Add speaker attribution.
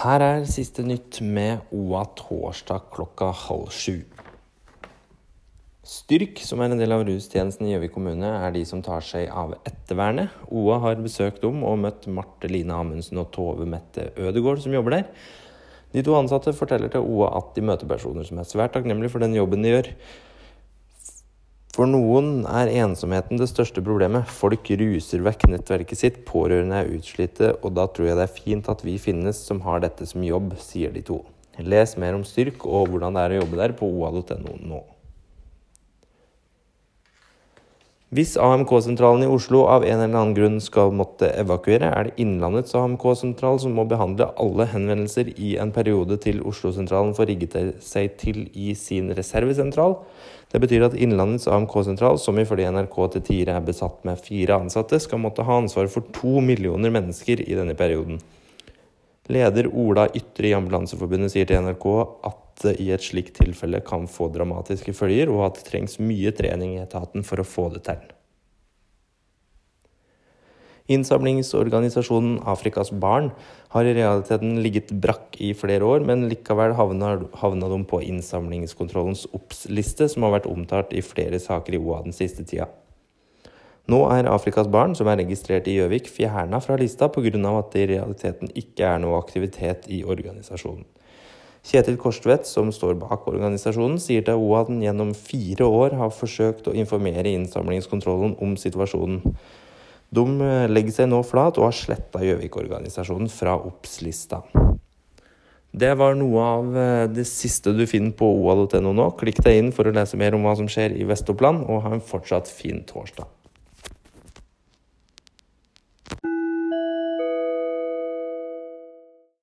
Speaker 1: Her er siste nytt med OA torsdag klokka halv sju. Styrk, som er en del av rustjenesten i Gjøvik kommune, er de som tar seg av ettervernet. OA har besøkt dem og møtt Marte Line Amundsen og Tove Mette Ødegård, som jobber der. De to ansatte forteller til OA at de møter personer som er svært takknemlige for den jobben de gjør. For noen er ensomheten det største problemet. Folk ruser vekk nettverket sitt, pårørende er utslitte, og da tror jeg det er fint at vi finnes som har dette som jobb, sier de to. Les mer om Styrk og hvordan det er å jobbe der på oa.no nå. Hvis AMK-sentralen i Oslo av en eller annen grunn skal måtte evakuere, er det Innlandets AMK-sentral som må behandle alle henvendelser i en periode til Oslo-sentralen får rigget seg til i sin reservesentral. Det betyr at Innlandets AMK-sentral, som ifølge NRK til tider er besatt med fire ansatte, skal måtte ha ansvar for to millioner mennesker i denne perioden. Leder Ola Ytre i Ambulanseforbundet sier til NRK at det i et slikt tilfelle kan få dramatiske følger, og at det trengs mye trening i etaten for å få det til. Innsamlingsorganisasjonen Afrikas Barn har i realiteten ligget brakk i flere år, men likevel havna, havna de på innsamlingskontrollens OBS-liste, som har vært omtalt i flere saker i OA den siste tida. Nå er Afrikas Barn, som er registrert i Gjøvik, fjerna fra lista pga. at det i realiteten ikke er noe aktivitet i organisasjonen. Kjetil Korstvedt, som står bak organisasjonen, sier til OA at den gjennom fire år har forsøkt å informere innsamlingskontrollen om situasjonen. De eh, legger seg nå flat og har sletta Gjøvik-organisasjonen fra Obs-lista. Det var noe av eh, det siste du finner på oa.no nå. Klikk deg inn for å lese mer om hva som skjer i Vest-Oppland, og ha en fortsatt fin torsdag.